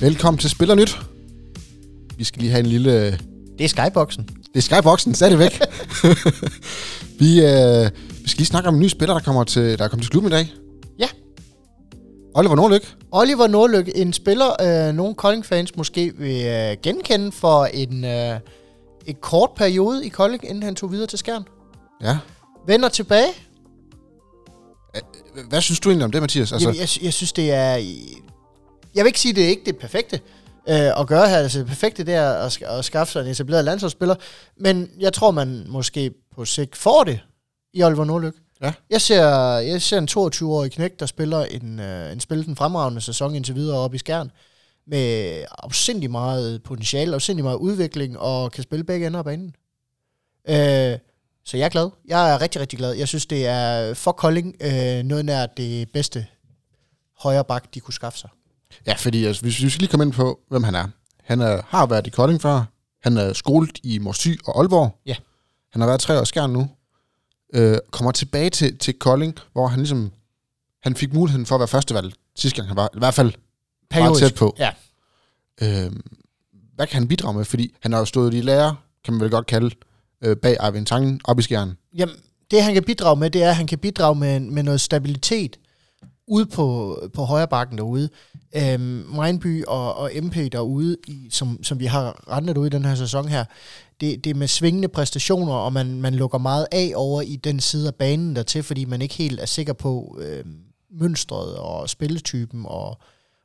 Velkommen til Spiller Nyt. Vi skal lige have en lille... Det er Skyboxen. Det er Skyboxen, stadigvæk. vi, øh, vi skal lige snakke om en ny spiller, der kommer til, der er kommet til klubben i dag. Ja. Oliver Nordlyk. Oliver Nordlyk, en spiller, øh, nogle Kolding-fans måske vil øh, genkende for en, øh, et kort periode i Kolding, inden han tog videre til Skjern. Ja. Vender tilbage. Hvad synes du egentlig om det, Mathias? Altså, Jamen, jeg, jeg synes, det er... Jeg vil ikke sige, det er ikke det perfekte øh, at gøre her. Altså, det perfekte det er at, at skaffe sig en etableret landsholdsspiller. Men jeg tror, man måske på sigt får det i Oliver Nordlyk. Ja. Jeg ser, jeg ser en 22-årig knæk, der spiller en, øh, en spillet en fremragende sæson indtil videre op i Skjern med afsindig meget potentiale, afsindig meget udvikling, og kan spille begge ender af banen. Øh, så jeg er glad. Jeg er rigtig, rigtig glad. Jeg synes, det er for Kolding øh, noget nær det bedste højre bak, de kunne skaffe sig. Ja, fordi altså, hvis vi skal lige komme ind på, hvem han er. Han er, har været i Kolding før. Han er skolet i Morsy og Aalborg. Ja. Han har været tre år skærn nu. Øh, kommer tilbage til, til Kolding, hvor han ligesom... Han fik muligheden for at være førstevalg sidste gang han var. I hvert fald Periodisk. meget tæt på. Ja. Øh, hvad kan han bidrage med? Fordi han har jo stået i lærer, kan man vel godt kalde, øh, bag Arvind Tangen op i skjern. Jamen, det han kan bidrage med, det er, at han kan bidrage med, med noget stabilitet ude på, på højre bakken derude. Øhm, Mejnby og, og MP derude, i, som, som vi har rendet ud i den her sæson her, det, det er med svingende præstationer, og man, man lukker meget af over i den side af banen dertil, fordi man ikke helt er sikker på øh, mønstret og spilletypen og,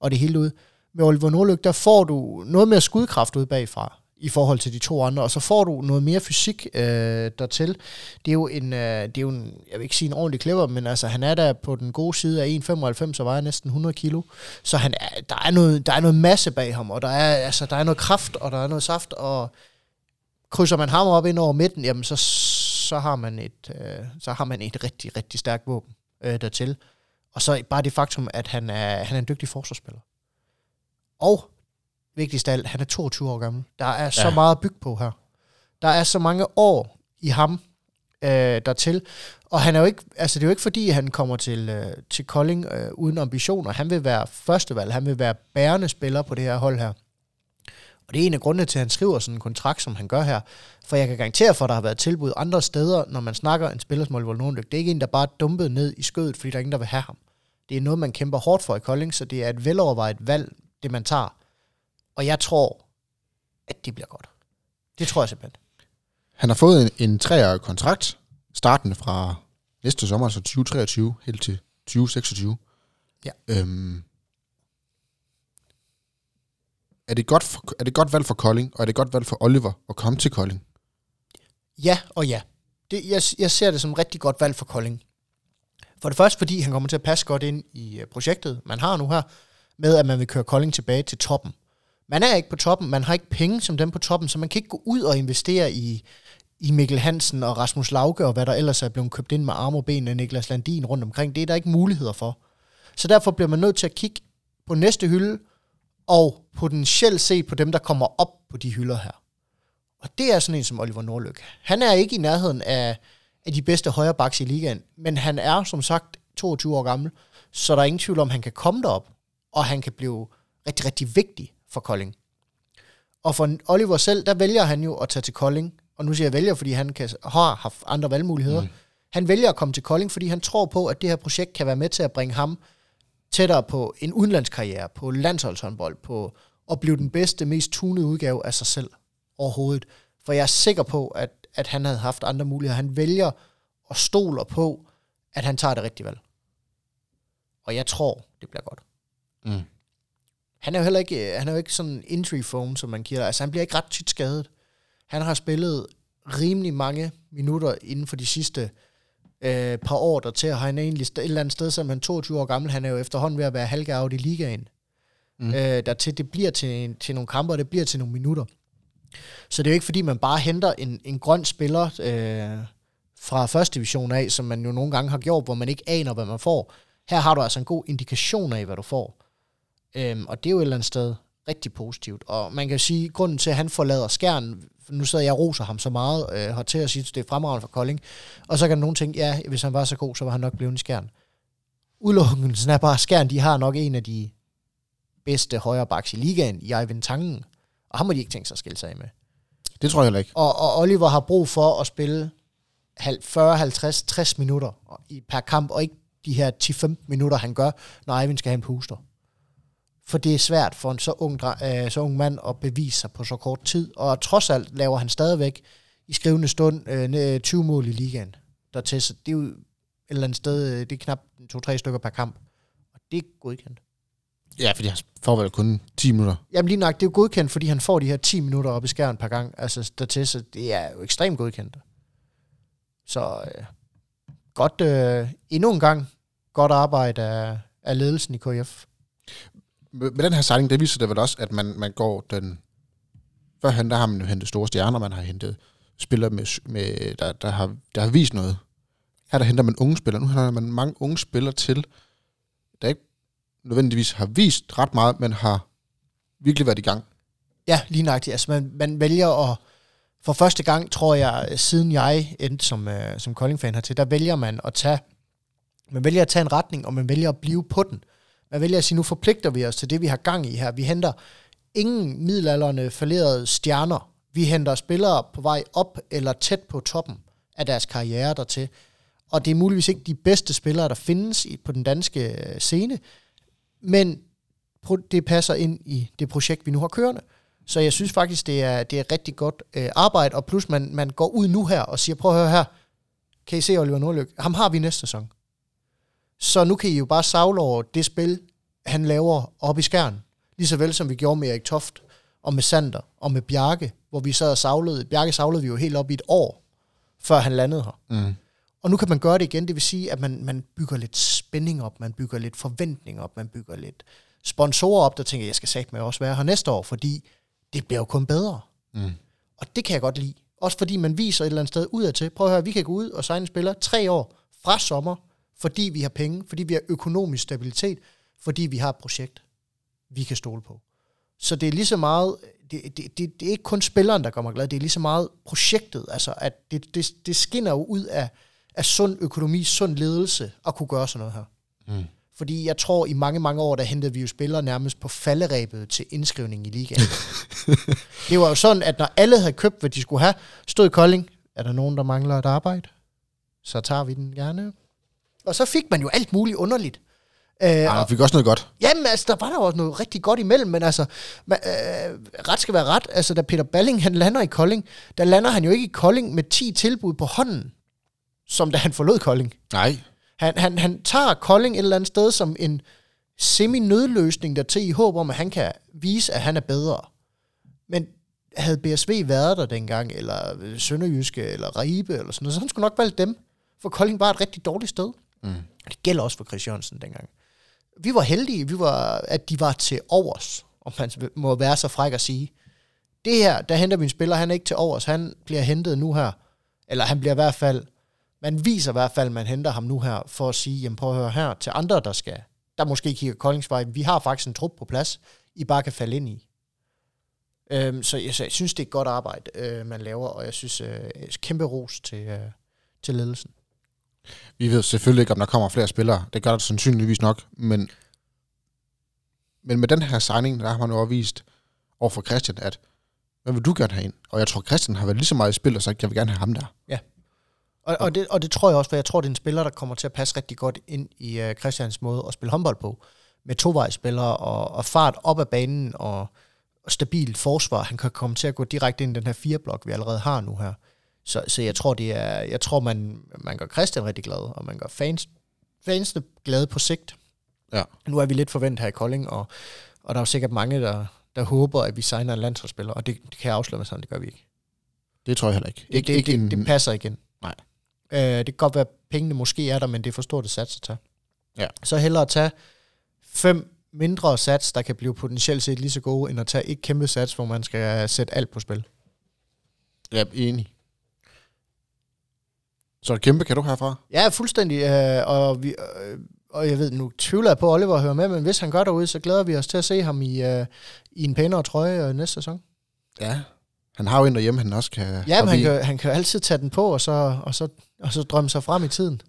og det hele ud. Med Oliver Nordlyk, der får du noget mere skudkraft ud bagfra i forhold til de to andre, og så får du noget mere fysik øh, dertil. Det er jo en, øh, det er jo en, jeg vil ikke sige en ordentlig klipper, men altså han er der på den gode side af 1,95, så vejer næsten 100 kilo, så han er, der, er noget, der er noget masse bag ham, og der er, altså, der er noget kraft, og der er noget saft, og krydser man ham op ind over midten, jamen så, så, har, man et, øh, så har man et rigtig, rigtig stærkt våben øh, dertil. Og så bare det faktum, at han er, han er en dygtig forsvarsspiller. Og vigtigst af alt, han er 22 år gammel. Der er ja. så meget at bygge på her. Der er så mange år i ham øh, dertil. Og han er jo ikke, altså det er jo ikke fordi, han kommer til, øh, til Kolding øh, uden ambitioner. Han vil være førstevalg. Han vil være bærende spiller på det her hold her. Og det er en af grundene til, at han skriver sådan en kontrakt, som han gør her. For jeg kan garantere for, at der har været tilbud andre steder, når man snakker en spiller som Oliver Nordlyk. Det er ikke en, der bare er dumpet ned i skødet, fordi der er ingen, der vil have ham. Det er noget, man kæmper hårdt for i Kolding, så det er et velovervejet valg, det man tager. Og jeg tror, at det bliver godt. Det tror jeg simpelthen. Han har fået en, en treårig kontrakt, startende fra næste sommer, altså 2023, helt til 2026. Ja. Øhm, er, det godt for, er det godt valg for Kolding, og er det godt valg for Oliver at komme til Kolding? Ja og ja. Det, jeg, jeg ser det som et rigtig godt valg for Kolding. For det første, fordi han kommer til at passe godt ind i øh, projektet, man har nu her, med at man vil køre Kolding tilbage til toppen. Man er ikke på toppen, man har ikke penge som dem på toppen, så man kan ikke gå ud og investere i, i Mikkel Hansen og Rasmus Lauke og hvad der ellers er blevet købt ind med arme og ben af Niklas Landin rundt omkring. Det er der ikke muligheder for. Så derfor bliver man nødt til at kigge på næste hylde, og potentielt se på dem, der kommer op på de hylder her. Og det er sådan en som Oliver Nordlyk. Han er ikke i nærheden af, af de bedste højrebacks i ligaen, men han er som sagt 22 år gammel, så der er ingen tvivl om, at han kan komme derop, og han kan blive rigtig, rigtig vigtig for Kolding. Og for Oliver selv, der vælger han jo at tage til Kolding, og nu siger jeg vælger, fordi han kan, har haft andre valgmuligheder. Mm. Han vælger at komme til Kolding, fordi han tror på, at det her projekt kan være med til at bringe ham tættere på en udenlandskarriere, på landsholdshåndbold, på at blive den bedste, mest tunede udgave af sig selv overhovedet. For jeg er sikker på, at, at han havde haft andre muligheder. Han vælger og stoler på, at han tager det rigtige valg. Og jeg tror, det bliver godt. Mm. Han er jo heller ikke, han er jo ikke sådan injury foam, som man kalder Altså, han bliver ikke ret tit skadet. Han har spillet rimelig mange minutter inden for de sidste øh, par år der til, og han er egentlig et eller andet sted, som han er 22 år gammel, han er jo efterhånden ved at være halvgavet i ligaen. Mm. Øh, dertil, det bliver til, til nogle kampe, og det bliver til nogle minutter. Så det er jo ikke, fordi man bare henter en, en grøn spiller øh, fra første division af, som man jo nogle gange har gjort, hvor man ikke aner, hvad man får. Her har du altså en god indikation af, hvad du får. Øhm, og det er jo et eller andet sted rigtig positivt. Og man kan sige, at grunden til, at han forlader skærn, nu sidder jeg og roser ham så meget øh, her til at sige, at det er fremragende for Kolding. Og så kan nogen tænke, ja, hvis han var så god, så var han nok blevet i skærn. Udelukkelsen er bare, skærn, de har nok en af de bedste højrebacks i ligaen, i Eivind Tangen. Og ham må de ikke tænke sig at skille sig af med. Det tror jeg heller ikke. Og, og Oliver har brug for at spille 40, 50, 60 minutter i per kamp, og ikke de her 10-15 minutter, han gør, når Eivind skal have en puster. For det er svært for en så ung, øh, så ung mand at bevise sig på så kort tid. Og trods alt laver han stadigvæk i skrivende stund øh, 20 mål i ligaen. Der til, så det er jo et eller andet sted, øh, det er knap 2-3 stykker per kamp. Og det er godkendt. Ja, fordi han får vel kun 10 minutter. Jamen lige nok, det er jo godkendt, fordi han får de her 10 minutter op i skærmen per gang. Altså dertil, så det er jo ekstremt godkendt. Så øh, godt, øh, endnu en gang, godt arbejde af, af ledelsen i KF. Med, den her signing, det viser det vel også, at man, man går den... Førhen, der har man jo hentet store stjerner, man har hentet spillere, med, med, der, der, har, der har vist noget. Her der henter man unge spillere. Nu har man mange unge spillere til, der ikke nødvendigvis har vist ret meget, men har virkelig været i gang. Ja, lige nøjagtigt. Altså man, man vælger at, for første gang, tror jeg, siden jeg endte som, øh, som Kolding-fan hertil, der vælger man at tage, man vælger at tage en retning, og man vælger at blive på den. Man vælger at sige, nu forpligter vi os til det, vi har gang i her. Vi henter ingen middelalderne falderede stjerner. Vi henter spillere på vej op eller tæt på toppen af deres karriere dertil. Og det er muligvis ikke de bedste spillere, der findes på den danske øh, scene, men det passer ind i det projekt, vi nu har kørende. Så jeg synes faktisk, det er, det er rigtig godt øh, arbejde, og plus man, man går ud nu her og siger, prøv at høre her, kan I se Oliver Nordløk? Ham har vi næste sæson. Så nu kan I jo bare savle over det spil, han laver op i skærmen. Lige så vel som vi gjorde med Erik Toft, og med Sander, og med Bjarke, hvor vi så savlede. Bjarke savlede vi jo helt op i et år, før han landede her. Mm. Og nu kan man gøre det igen, det vil sige, at man, man bygger lidt spænding op, man bygger lidt forventning op, man bygger lidt sponsorer op, der tænker, jeg skal sagt med også være her næste år, fordi det bliver jo kun bedre. Mm. Og det kan jeg godt lide. Også fordi man viser et eller andet sted udad til. Prøv at høre, vi kan gå ud og signe en spiller tre år fra sommer, fordi vi har penge, fordi vi har økonomisk stabilitet, fordi vi har et projekt, vi kan stole på. Så det er lige så meget, det, det, det, det er ikke kun spilleren, der gør mig glad, det er lige så meget projektet, altså at det, det, det skinner jo ud af, af sund økonomi, sund ledelse at kunne gøre sådan noget her. Mm. Fordi jeg tror, i mange, mange år, der hentede vi jo spillere nærmest på falderæbet til indskrivning i ligaen. det var jo sådan, at når alle havde købt, hvad de skulle have, stod i Kolding, er der nogen, der mangler et arbejde? Så tager vi den gerne. Og så fik man jo alt muligt underligt. Øh, ja, fik også noget godt. Jamen, altså, der var der også noget rigtig godt imellem, men altså, man, øh, ret skal være ret. Altså, da Peter Balling, han lander i Kolding, der lander han jo ikke i Kolding med 10 tilbud på hånden, som da han forlod Kolding. Nej. Han, han, han tager Kolding et eller andet sted som en semi-nødløsning der til i håb om, at han kan vise, at han er bedre. Men havde BSV været der dengang, eller Sønderjyske, eller Ribe, eller sådan noget, så han skulle nok valgt dem. For Kolding var et rigtig dårligt sted. Mm. Det gælder også for Christiansen dengang. Vi var heldige, vi var, at de var til overs, om man må være så fræk at sige. Det her, der henter vi en spiller, han er ikke til overs, han bliver hentet nu her, eller han bliver i hvert fald, man viser i hvert fald, man henter ham nu her, for at sige, jamen prøv at høre her, til andre, der skal, der måske kigger Koldingsvej, vi har faktisk en trup på plads, I bare kan falde ind i. Øhm, så, jeg, så jeg synes, det er et godt arbejde, øh, man laver, og jeg synes, øh, kæmpe ros til, øh, til ledelsen. Vi ved selvfølgelig ikke, om der kommer flere spillere. Det gør der sandsynligvis nok, men, men med den her signing, der har man jo også vist over for Christian, at hvad vil du gerne have ind? Og jeg tror, Christian har været lige så meget i spil, og sagt, jeg vil gerne have ham der. Ja. Og, og, det, og det tror jeg også, for jeg tror, det er en spiller, der kommer til at passe rigtig godt ind i uh, Christians måde at spille håndbold på. Med tovejsspillere og, og fart op ad banen og, og stabilt forsvar. Han kan komme til at gå direkte ind i den her fireblok, vi allerede har nu her. Så, så jeg tror, det er, jeg tror man, man gør Christian rigtig glad, og man gør fans, fansene glade på sigt. Ja. Nu er vi lidt forventet her i Kolding, og, og der er jo sikkert mange, der, der håber, at vi signer en landsholdsspiller, og det, det kan jeg afsløre med sådan, det gør vi ikke. Det tror jeg heller ikke. ikke, det, ikke det, en... det passer igen. Nej. Øh, det kan godt være, at pengene måske er der, men det er for stort et sats at tage. Ja. Så hellere at tage fem mindre sats, der kan blive potentielt set lige så gode, end at tage et kæmpe sats, hvor man skal sætte alt på spil. Ja, enig. Så kæmpe kan du herfra? Ja, fuldstændig. Øh, og, vi, øh, og jeg ved, nu tvivler jeg på, at Oliver hører med, men hvis han gør derude, så glæder vi os til at se ham i, øh, i en pænere trøje øh, næste sæson. Ja, han har jo en derhjemme, han også kan... Ja, men han kan, han kan altid tage den på, og så, og så, og så drømme sig frem i tiden.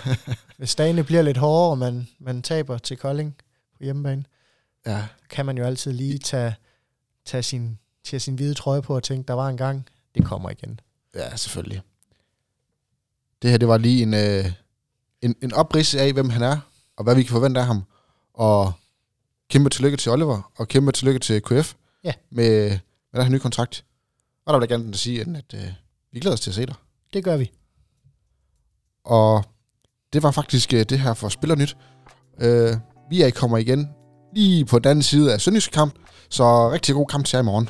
Hvis dagene bliver lidt hårdere, og man, man taber til Kolding på hjemmebane. Ja, kan man jo altid lige tage, tage, sin, tage sin hvide trøje på og tænke, der var en gang, det kommer igen. ja, selvfølgelig. Det her, det var lige en, øh, en, en oprids af, hvem han er, og hvad vi kan forvente af ham. Og kæmpe tillykke til Oliver, og kæmpe tillykke til KF Ja. med, med den her nye kontrakt. Og der vil jeg gerne sige, at øh, vi glæder os til at se dig. Det gør vi. Og det var faktisk øh, det her for Spillernyt. Øh, vi er kommer igen lige på den anden side af Sønderjyske kamp, så rigtig god kamp til jer i morgen.